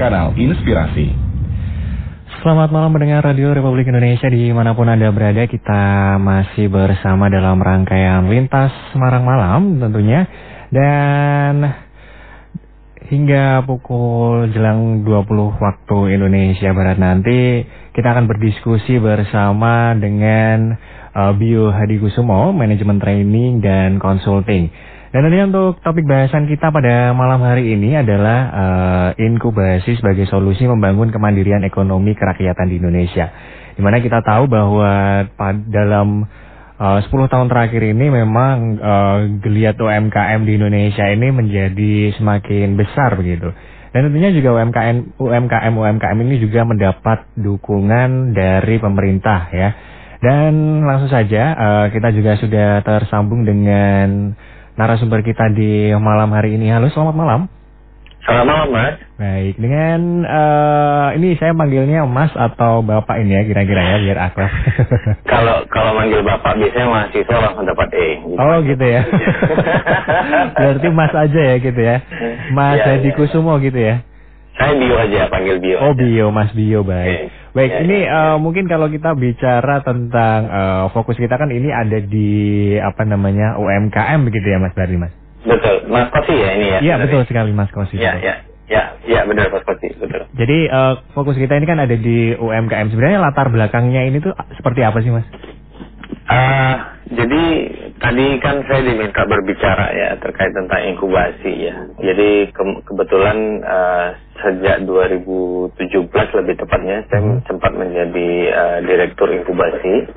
kanal inspirasi. Selamat malam mendengar Radio Republik Indonesia di mana pun Anda berada. Kita masih bersama dalam rangkaian Lintas Semarang Malam tentunya. Dan hingga pukul jelang 20 waktu Indonesia Barat nanti Kita akan berdiskusi bersama dengan uh, Bio Hadi Kusumo Manajemen Training dan Consulting dan nanti untuk topik bahasan kita pada malam hari ini adalah uh, inkubasi sebagai solusi membangun kemandirian ekonomi kerakyatan di Indonesia. Di mana kita tahu bahwa dalam uh, 10 tahun terakhir ini memang uh, geliat UMKM di Indonesia ini menjadi semakin besar begitu. Dan tentunya juga UMKM UMKM UMKM ini juga mendapat dukungan dari pemerintah ya. Dan langsung saja uh, kita juga sudah tersambung dengan narasumber kita di malam hari ini. Halo, selamat malam. Selamat malam, Mas. Baik, dengan uh, ini saya manggilnya Mas atau Bapak ini ya kira-kira ya biar akrab. kalau kalau manggil Bapak biasanya mahasiswa langsung dapat E. Gitu. Oh gitu ya. Berarti Mas aja ya gitu ya. Mas ya, Hedi ya. Kusumo gitu ya. Saya Bio aja, panggil Bio. Oh aja. Bio, Mas Bio, baik. Okay. Baik, ya, ini ya, uh, mungkin kalau kita bicara tentang uh, fokus kita kan ini ada di apa namanya UMKM begitu ya Mas Bari Mas. Betul, Mas Kosi ya ini ya. Iya betul sekali Mas Kosi. Iya iya ya ya benar Mas Kosi betul. Jadi uh, fokus kita ini kan ada di UMKM. Sebenarnya latar belakangnya ini tuh seperti apa sih Mas? Uh, jadi tadi kan saya diminta berbicara ya terkait tentang inkubasi ya. Jadi ke kebetulan uh, sejak 2017 lebih tepatnya saya hmm. sempat menjadi uh, direktur inkubasi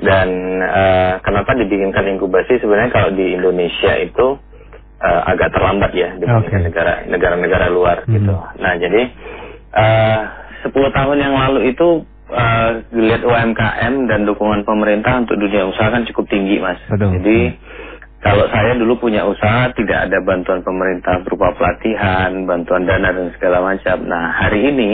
dan uh, kenapa dibikinkan inkubasi sebenarnya kalau di Indonesia itu uh, agak terlambat ya dibandingkan negara negara-negara luar hmm. gitu. Nah jadi uh, 10 tahun yang lalu itu uh, dilihat UMKM dan dukungan pemerintah untuk dunia usaha kan cukup tinggi mas. Betul. Jadi kalau saya dulu punya usaha tidak ada bantuan pemerintah berupa pelatihan, bantuan dana dan segala macam. Nah hari ini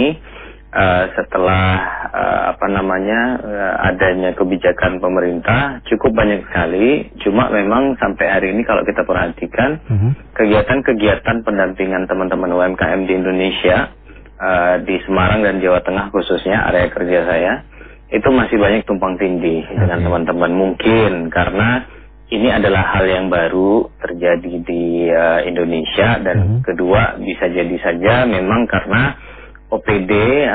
uh, setelah uh, apa namanya uh, adanya kebijakan pemerintah cukup banyak sekali. Cuma memang sampai hari ini kalau kita perhatikan mhm. kegiatan-kegiatan uh -huh. pendampingan teman-teman UMKM di Indonesia uh, di Semarang dan Jawa Tengah khususnya area kerja saya itu masih banyak tumpang tindih okay. dengan teman-teman mungkin karena ini adalah hal yang baru terjadi di uh, Indonesia dan hmm. kedua bisa jadi saja memang karena OPD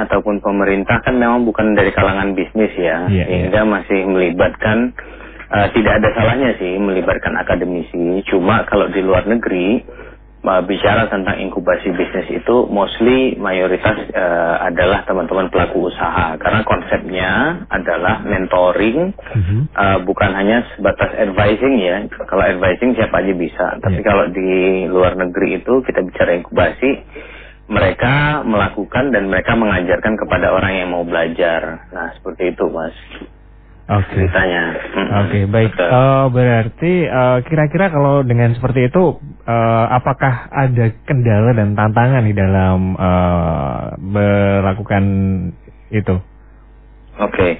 ataupun pemerintah kan memang bukan dari kalangan bisnis ya yeah, iya. sehingga yeah. masih melibatkan uh, tidak ada salahnya sih melibatkan akademisi cuma kalau di luar negeri bicara tentang inkubasi bisnis itu mostly mayoritas uh, adalah teman-teman pelaku usaha karena konsepnya adalah mentoring mm-hmm. uh, bukan hanya sebatas advising ya kalau advising siapa aja bisa tapi yeah. kalau di luar negeri itu kita bicara inkubasi mereka melakukan dan mereka mengajarkan kepada orang yang mau belajar nah seperti itu mas Oke. Okay. Ceritanya. Oke, okay, baik. Uh, berarti uh, kira-kira kalau dengan seperti itu, uh, apakah ada kendala dan tantangan di dalam uh, melakukan itu? Oke. Okay.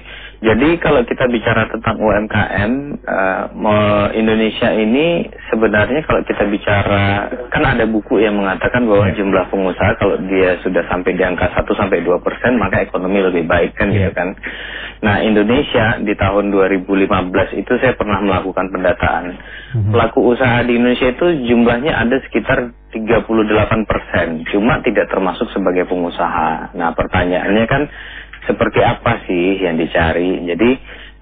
Jadi kalau kita bicara tentang UMKM, uh, Indonesia ini sebenarnya kalau kita bicara, kan ada buku yang mengatakan bahwa yeah. jumlah pengusaha kalau dia sudah sampai di angka 1 sampai 2 persen, maka ekonomi lebih baik kan yeah. gitu kan. Nah Indonesia di tahun 2015 itu saya pernah melakukan pendataan. Mm-hmm. Pelaku usaha di Indonesia itu jumlahnya ada sekitar 38 persen, cuma tidak termasuk sebagai pengusaha. Nah pertanyaannya kan seperti apa sih yang dicari. Jadi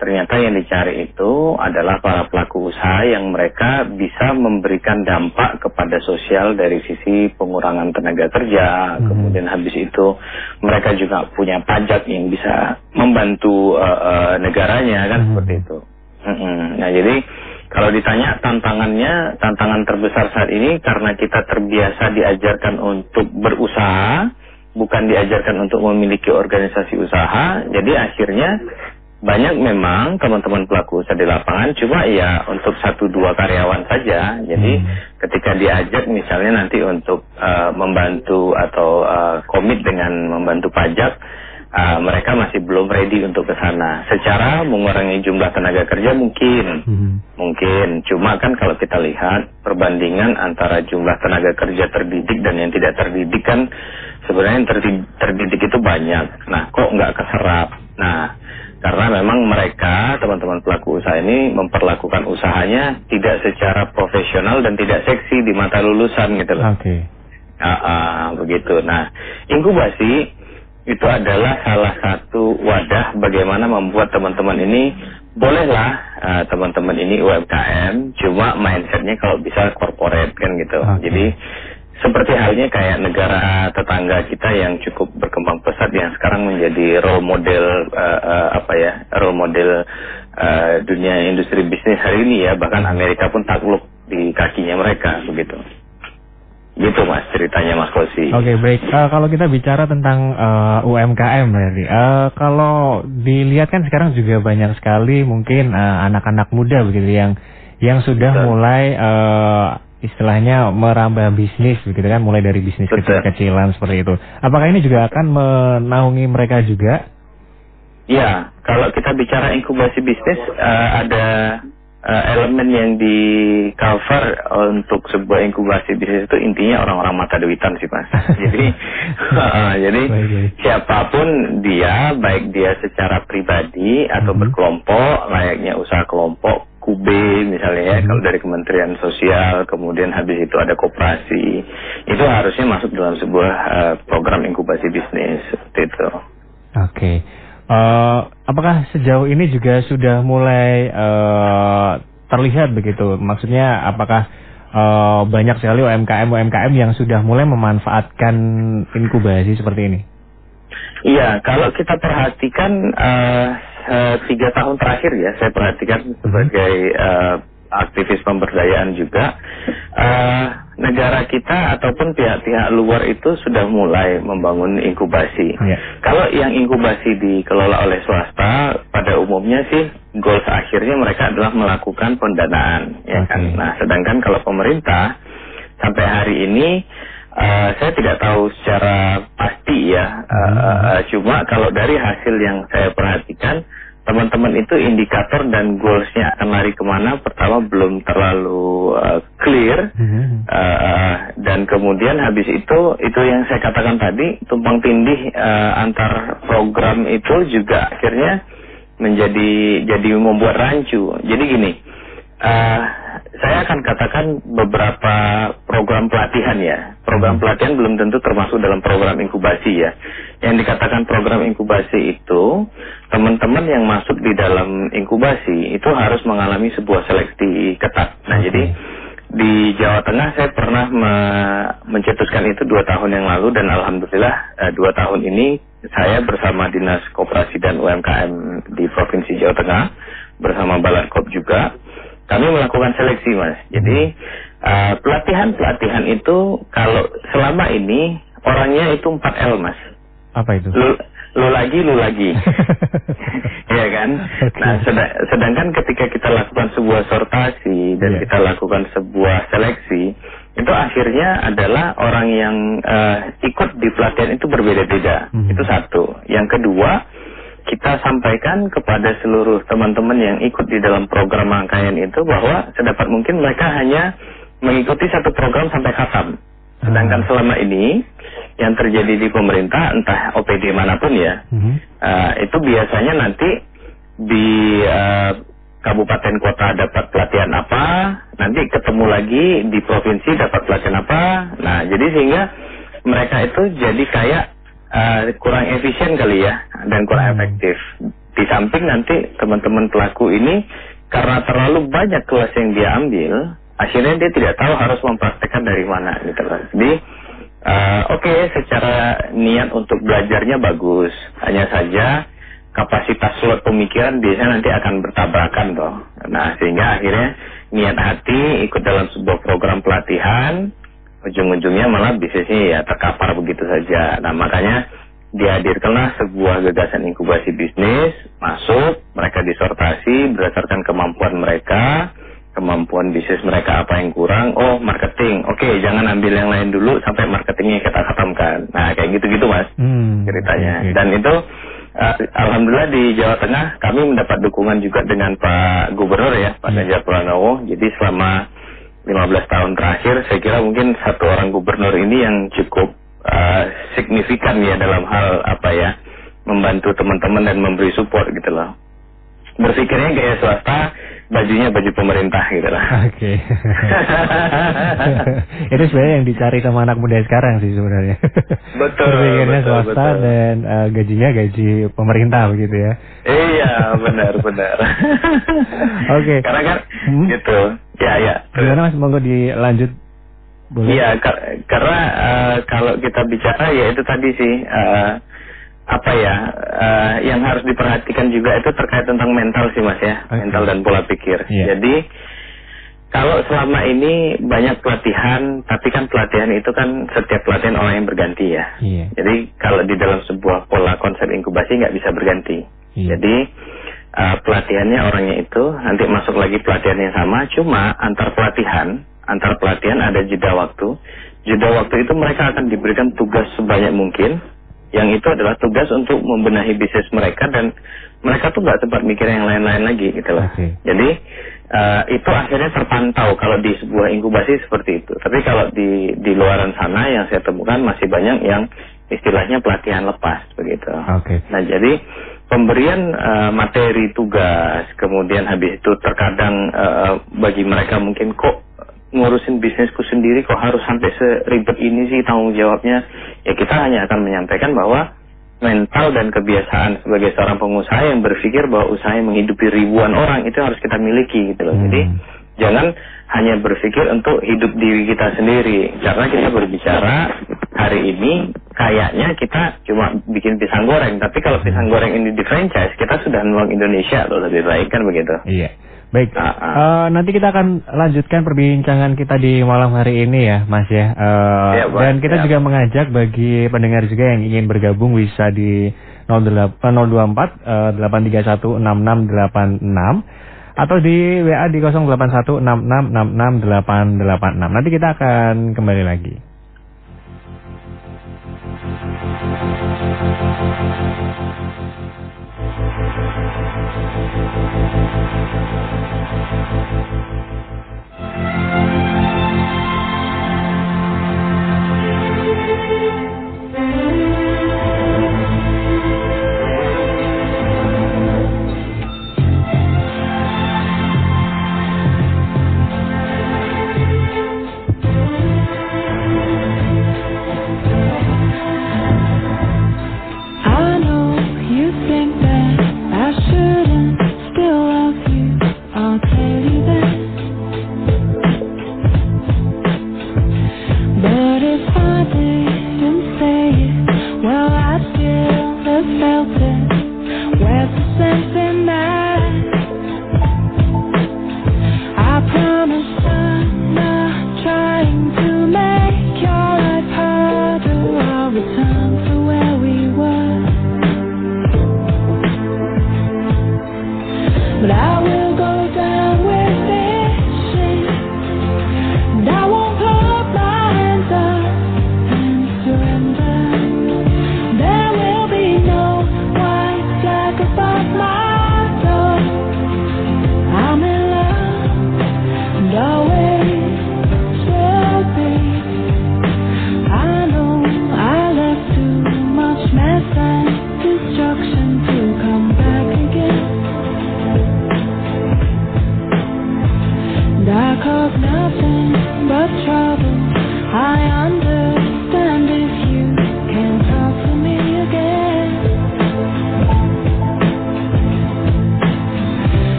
ternyata yang dicari itu adalah para pelaku usaha yang mereka bisa memberikan dampak kepada sosial dari sisi pengurangan tenaga kerja, hmm. kemudian habis itu mereka juga punya pajak yang bisa membantu uh, uh, negaranya kan hmm. seperti itu. Hmm. Nah jadi kalau ditanya tantangannya, tantangan terbesar saat ini karena kita terbiasa diajarkan untuk berusaha, bukan diajarkan untuk memiliki organisasi usaha, jadi akhirnya banyak memang teman-teman pelaku usaha di lapangan, cuma ya untuk satu dua karyawan saja. Jadi hmm. ketika diajak misalnya nanti untuk uh, membantu atau uh, komit dengan membantu pajak, uh, mereka masih belum ready untuk ke sana. Secara mengurangi jumlah tenaga kerja mungkin, hmm. mungkin. Cuma kan kalau kita lihat perbandingan antara jumlah tenaga kerja terdidik dan yang tidak terdidik kan sebenarnya yang terdidik itu banyak. Nah, kok nggak keserap? Nah, karena memang mereka teman-teman pelaku usaha ini memperlakukan usahanya tidak secara profesional dan tidak seksi di mata lulusan gitu loh. Oke. Okay. Uh, uh, begitu. Nah, inkubasi itu adalah salah satu wadah bagaimana membuat teman-teman ini bolehlah uh, teman-teman ini UMKM, cuma mindsetnya kalau bisa corporate kan gitu. Okay. Jadi seperti halnya kayak negara tetangga kita yang cukup berkembang pesat yang sekarang menjadi role model uh, uh, apa ya role model uh, dunia industri bisnis hari ini ya bahkan Amerika pun takluk di kakinya mereka begitu gitu mas ceritanya mas Kosi. Oke okay, baik uh, kalau kita bicara tentang uh, UMKM berarti uh, kalau dilihat kan sekarang juga banyak sekali mungkin anak-anak uh, muda begitu yang yang sudah Betul. mulai uh, istilahnya merambah bisnis begitu kan mulai dari bisnis kecil-kecilan seperti itu. Apakah ini juga akan menaungi mereka juga? Ya, kalau kita bicara inkubasi bisnis uh, ada uh, elemen yang di cover untuk sebuah inkubasi bisnis itu intinya orang-orang mata duitan sih mas. jadi uh, jadi siapa pun dia baik dia secara pribadi atau mm -hmm. berkelompok layaknya usaha kelompok Kube misalnya ya kalau dari Kementerian Sosial kemudian habis itu ada koperasi itu harusnya masuk dalam sebuah uh, program inkubasi bisnis seperti itu. Oke. Okay. Uh, eh, apakah sejauh ini juga sudah mulai uh, terlihat begitu? Maksudnya apakah uh, banyak sekali UMKM UMKM yang sudah mulai memanfaatkan inkubasi seperti ini? Iya, kalau kita perhatikan uh, uh, tiga tahun terakhir ya, saya perhatikan sebagai uh, aktivis pemberdayaan juga, uh, negara kita ataupun pihak-pihak luar itu sudah mulai membangun inkubasi. Yeah. Kalau yang inkubasi dikelola oleh swasta, pada umumnya sih goals akhirnya mereka adalah melakukan pendanaan, ya okay. kan. Nah, sedangkan kalau pemerintah sampai hari ini Uh, saya tidak tahu secara pasti ya, uh, uh, cuma kalau dari hasil yang saya perhatikan, teman-teman itu indikator dan goalsnya akan lari ke mana, pertama belum terlalu uh, clear, uh, dan kemudian habis itu, itu yang saya katakan tadi, tumpang tindih uh, antar program itu juga akhirnya menjadi jadi membuat rancu. Jadi gini, uh, saya akan katakan beberapa program pelatihan ya. Program hmm. pelatihan belum tentu termasuk dalam program inkubasi ya. Yang dikatakan program inkubasi itu, teman-teman yang masuk di dalam inkubasi itu harus mengalami sebuah seleksi ketat. Nah, okay. jadi di Jawa Tengah saya pernah me mencetuskan itu dua tahun yang lalu dan alhamdulillah eh, dua tahun ini saya bersama Dinas Koperasi dan UMKM di Provinsi Jawa Tengah bersama Balaskop juga kami melakukan seleksi mas. Jadi uh, pelatihan-pelatihan itu kalau selama ini orangnya itu 4 L mas. Apa itu? Lu lagi, lu lagi. Iya kan? Okay. Nah sedang, sedangkan ketika kita lakukan sebuah sortasi dan yeah. kita lakukan sebuah seleksi, itu akhirnya adalah orang yang uh, ikut di pelatihan itu berbeda-beda. Mm -hmm. Itu satu. Yang kedua, kita sampaikan kepada seluruh teman-teman yang ikut di dalam program rangkaian itu bahwa sedapat mungkin mereka hanya mengikuti satu program sampai khatam. Sedangkan selama ini yang terjadi di pemerintah entah OPD mana pun ya, uh-huh. uh, itu biasanya nanti di uh, kabupaten kota dapat pelatihan apa, nanti ketemu lagi di provinsi dapat pelatihan apa. Nah, jadi sehingga mereka itu jadi kayak uh, kurang efisien kali ya dan kurang hmm. efektif. Di samping nanti teman-teman pelaku ini karena terlalu banyak kelas yang dia ambil, akhirnya dia tidak tahu harus mempraktekkan dari mana gitu kan. Jadi uh, oke okay, secara niat untuk belajarnya bagus, hanya saja kapasitas slot pemikiran biasanya nanti akan bertabrakan toh. Nah sehingga akhirnya niat hati ikut dalam sebuah program pelatihan ujung-ujungnya malah bisnisnya ya terkapar begitu saja. Nah makanya dihadirkanlah sebuah gagasan inkubasi bisnis masuk, mereka disortasi berdasarkan kemampuan mereka, kemampuan bisnis mereka apa yang kurang. Oh marketing, oke okay, jangan ambil yang lain dulu sampai marketingnya kita khatamkan. Nah kayak gitu-gitu mas hmm, ceritanya. Okay. Dan itu uh, alhamdulillah di Jawa Tengah kami mendapat dukungan juga dengan Pak Gubernur ya Pak hmm. Ganjar Pranowo. Jadi selama 15 tahun terakhir saya kira mungkin satu orang gubernur ini yang cukup uh, signifikan ya dalam hal apa ya membantu teman-teman dan memberi support gitu loh berpikirnya kayak swasta bajunya baju pemerintah gitu lah. Oke. Okay. itu sebenarnya yang dicari sama anak muda sekarang sih sebenarnya. Betul. Berpikirnya swasta betul. dan uh, gajinya gaji pemerintah begitu ya. Iya benar benar. Oke. Okay. Karena kan hmm? gitu. Ya ya. Gimana mas monggo dilanjut Iya, kar karena uh, kalau kita bicara ya itu tadi sih uh, apa ya uh, yang harus diperhatikan juga itu terkait tentang mental sih mas ya okay. mental dan pola pikir yeah. jadi kalau selama ini banyak pelatihan tapi kan pelatihan itu kan setiap pelatihan orang yang berganti ya yeah. jadi kalau di dalam sebuah pola konsep inkubasi nggak bisa berganti yeah. jadi uh, pelatihannya orangnya itu nanti masuk lagi pelatihan yang sama cuma antar pelatihan antar pelatihan ada jeda waktu jeda waktu itu mereka akan diberikan tugas sebanyak mungkin yang itu adalah tugas untuk membenahi bisnis mereka dan mereka tuh nggak sempat mikir yang lain-lain lagi gitu loh. Okay. Jadi uh, itu akhirnya terpantau kalau di sebuah inkubasi seperti itu. Tapi kalau di di luaran sana yang saya temukan masih banyak yang istilahnya pelatihan lepas begitu. Okay. Nah jadi pemberian uh, materi tugas kemudian habis itu terkadang uh, bagi mereka mungkin kok ngurusin bisnisku sendiri kok harus sampai seribet ini sih tanggung jawabnya. Ya kita hanya akan menyampaikan bahwa mental dan kebiasaan sebagai seorang pengusaha yang berpikir bahwa usaha yang menghidupi ribuan orang itu harus kita miliki gitu loh. Hmm. jadi jangan hanya berpikir untuk hidup diri kita sendiri. Karena kita berbicara hari ini kayaknya kita cuma bikin pisang goreng. Tapi kalau pisang goreng ini di franchise kita sudah nuang Indonesia loh lebih baik kan begitu? Iya Baik, uh, nanti kita akan lanjutkan perbincangan kita di malam hari ini ya, Mas ya. Uh, ya dan kita ya. juga mengajak bagi pendengar juga yang ingin bergabung bisa di 08, 024 uh, 8316686 atau di WA di 0816666886. Nanti kita akan kembali lagi.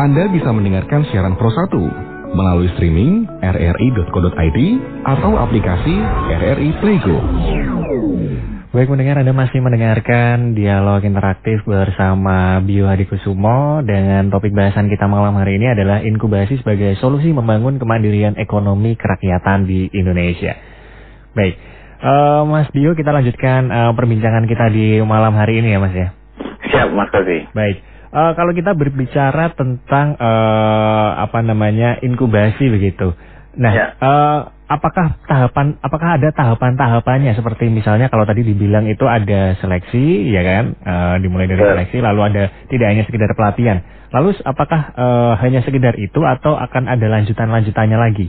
Anda bisa mendengarkan siaran Pro 1 melalui streaming rri.co.id atau aplikasi RRI Playgo. Baik mendengar Anda masih mendengarkan dialog interaktif bersama Bio Hadi Kusumo dengan topik bahasan kita malam hari ini adalah inkubasi sebagai solusi membangun kemandirian ekonomi kerakyatan di Indonesia. Baik, uh, Mas Bio kita lanjutkan uh, perbincangan kita di malam hari ini ya Mas ya. Siap Mas Kofi. Baik, uh, kalau kita berbicara tentang uh, apa namanya inkubasi begitu, nah ya. uh, apakah tahapan apakah ada tahapan-tahapannya? Seperti misalnya kalau tadi dibilang itu ada seleksi ya kan? Uh, dimulai dari seleksi lalu ada tidak hanya sekedar pelatihan. Lalu apakah uh, hanya sekedar itu atau akan ada lanjutan-lanjutannya lagi?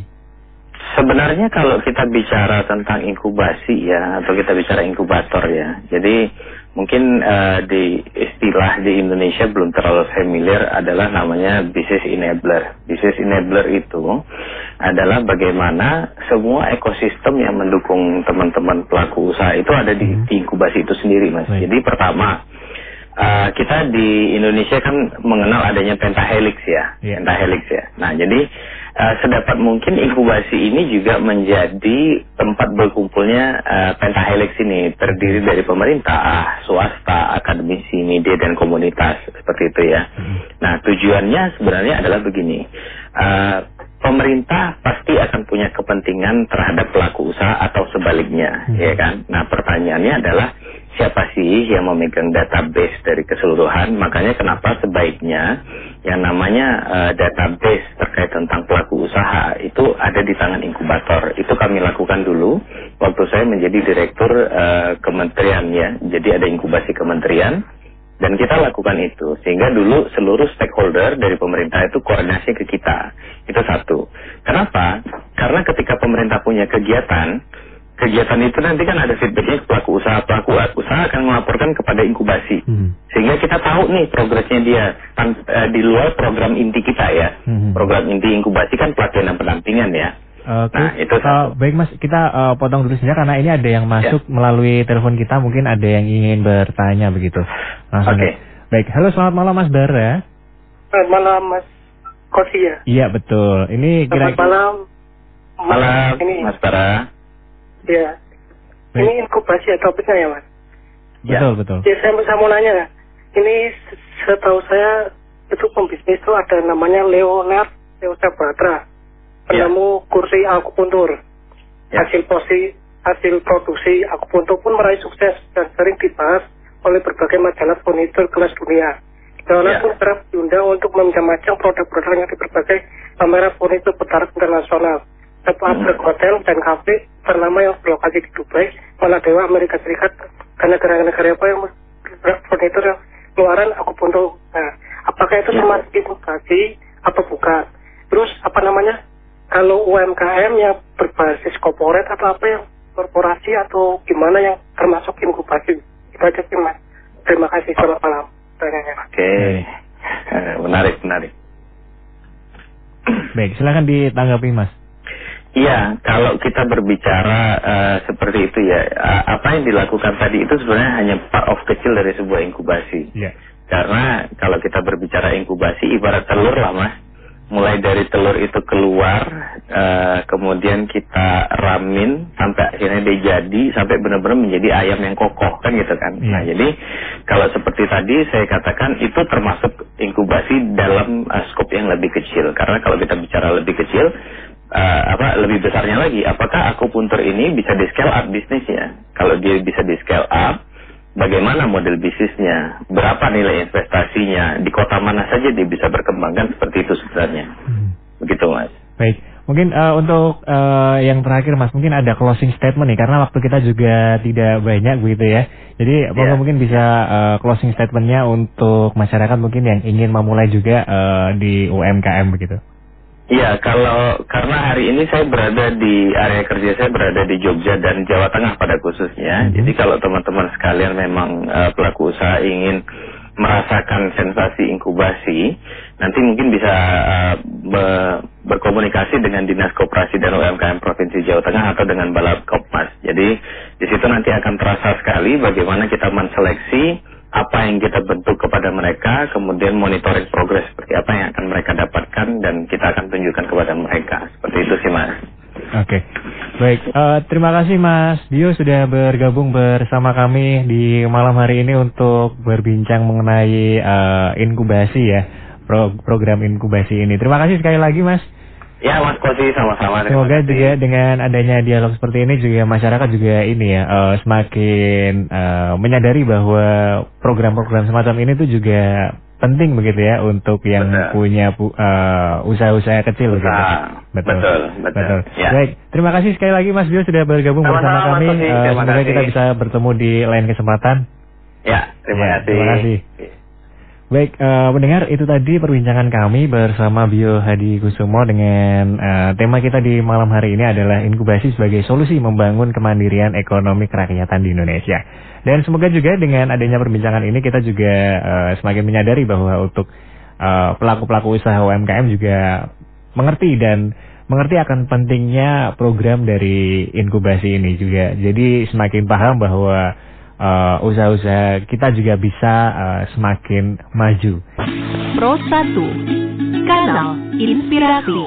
Sebenarnya kalau kita bicara tentang inkubasi ya atau kita bicara inkubator ya jadi mungkin uh, di istilah di Indonesia belum terlalu familiar adalah namanya business enabler. Business enabler itu adalah bagaimana semua ekosistem yang mendukung teman-teman pelaku usaha itu ada di, hmm. di inkubasi itu sendiri, mas. Jadi pertama uh, kita di Indonesia kan mengenal adanya pentahelix ya, yeah. pentahelix ya. Nah jadi uh, sedapat mungkin inkubasi ini juga menjadi tempat berkumpulnya uh, pentahelix ini terdiri dari pemerintah, swasta, akademisi, media dan komunitas seperti itu ya. Hmm. Nah tujuannya sebenarnya adalah begini. Uh, pemerintah pasti akan punya kepentingan terhadap pelaku usaha atau sebaliknya, hmm. ya kan? Nah, pertanyaannya adalah siapa sih yang memegang database dari keseluruhan? Makanya kenapa sebaiknya yang namanya uh, database terkait tentang pelaku usaha itu ada di tangan inkubator. Itu kami lakukan dulu waktu saya menjadi direktur uh, kementerian ya. Jadi ada inkubasi kementerian dan kita lakukan itu sehingga dulu seluruh stakeholder dari pemerintah itu koordinasi ke kita. Itu satu. Kenapa? Karena ketika pemerintah punya kegiatan, kegiatan itu nanti kan ada feedbacknya ke pelaku usaha. Pelaku usaha akan melaporkan kepada inkubasi. Hmm. Sehingga kita tahu nih progresnya dia uh, di luar program inti kita ya. Hmm. Program inti inkubasi kan pelatihan dan pendampingan ya. Oke. Okay. Nah, itu uh, baik Mas, kita uh, potong dulu saja karena ini ada yang masuk ya. melalui telepon kita, mungkin ada yang ingin bertanya begitu. Oke. Okay. Baik, halo selamat malam Mas Bara. Selamat malam Mas Kosia. Iya betul. Ini. Selamat malam. Malam, ini. Mas Iya. Ini inkubasi atau apa ya Mas? Betul ya. betul. Ya saya, saya mau nanya, ini setahu saya itu pembisnis itu ada namanya Leonard Leo Sabatra penemu ya. kursi akupuntur. Ya. Hasil posi, hasil produksi akupuntur pun meraih sukses dan sering dibahas oleh berbagai majalah furnitur kelas dunia. Leonard ya. pun kerap diundang untuk meminjam-majang produk-produknya di berbagai pameran furnitur bertaraf internasional. Setelah hmm. hotel dan kafe ternama yang berlokasi di Dubai, Maladewa, Amerika Serikat, dan negara-negara apa yang furnitur yang keluaran akupuntur. Nah, apakah itu ya. termasuk inovasi atau bukan? Terus apa namanya kalau UMKM yang berbasis korporat atau apa yang korporasi atau gimana yang termasuk inkubasi itu aja sih mas terima kasih selamat malam oke okay. Eh, menarik menarik baik silakan ditanggapi mas Iya, kalau kita berbicara uh, seperti itu ya, uh, apa yang dilakukan tadi itu sebenarnya hanya part of kecil dari sebuah inkubasi. Yeah. Karena kalau kita berbicara inkubasi, ibarat telur lah mas mulai dari telur itu keluar, uh, kemudian kita ramin sampai akhirnya dia jadi sampai benar-benar menjadi ayam yang kokoh kan gitu kan. Hmm. Nah jadi kalau seperti tadi saya katakan itu termasuk inkubasi dalam uh, skop yang lebih kecil karena kalau kita bicara lebih kecil uh, apa lebih besarnya lagi apakah akupuntur ini bisa di scale up bisnisnya? Kalau dia bisa di scale up bagaimana model bisnisnya, berapa nilai investasinya, di kota mana saja dia bisa berkembangkan seperti itu sebenarnya. Hmm. Begitu mas. Baik, mungkin uh, untuk uh, yang terakhir mas, mungkin ada closing statement nih, karena waktu kita juga tidak banyak begitu ya. Jadi yeah. mungkin bisa uh, closing statementnya untuk masyarakat mungkin yang ingin memulai juga uh, di UMKM begitu. Iya, kalau karena hari ini saya berada di area kerja saya berada di Jogja dan Jawa Tengah pada khususnya. Hmm. Jadi kalau teman-teman sekalian memang uh, pelaku usaha ingin merasakan sensasi inkubasi, nanti mungkin bisa uh, be berkomunikasi dengan Dinas Koperasi dan UMKM Provinsi Jawa Tengah atau dengan Balap Kopmas. Jadi di situ nanti akan terasa sekali bagaimana kita menseleksi apa yang kita bentuk kepada mereka, kemudian monitoring progres seperti apa yang akan mereka dapatkan dan kita akan tunjukkan kepada mereka. Seperti itu sih Mas. Oke, okay. baik. Uh, terima kasih Mas Dio sudah bergabung bersama kami di malam hari ini untuk berbincang mengenai uh, inkubasi ya, pro program inkubasi ini. Terima kasih sekali lagi Mas. Ya Mas Kosi sama-sama. Semoga juga dengan adanya dialog seperti ini juga masyarakat juga ini ya uh, semakin uh, menyadari bahwa program-program semacam ini tuh juga penting begitu ya untuk yang betul. punya uh, usaha-usaha kecil Usaha. gitu. Betul. Betul, betul. betul. Ya. Baik, terima kasih sekali lagi Mas Bio sudah bergabung Sama bersama kami. Uh, semoga kita bisa bertemu di lain kesempatan. Ya, terima ya, kasih. Terima kasih. Baik, uh, mendengar itu tadi perbincangan kami bersama Bio Hadi Kusumo dengan uh, tema kita di malam hari ini adalah inkubasi sebagai solusi membangun kemandirian ekonomi kerakyatan di Indonesia. Dan semoga juga dengan adanya perbincangan ini kita juga uh, semakin menyadari bahwa untuk pelaku-pelaku uh, usaha UMKM juga mengerti dan mengerti akan pentingnya program dari inkubasi ini juga. Jadi semakin paham bahwa usaha-usaha kita juga bisa uh, semakin maju. Pro 1 Kanal Inspirasi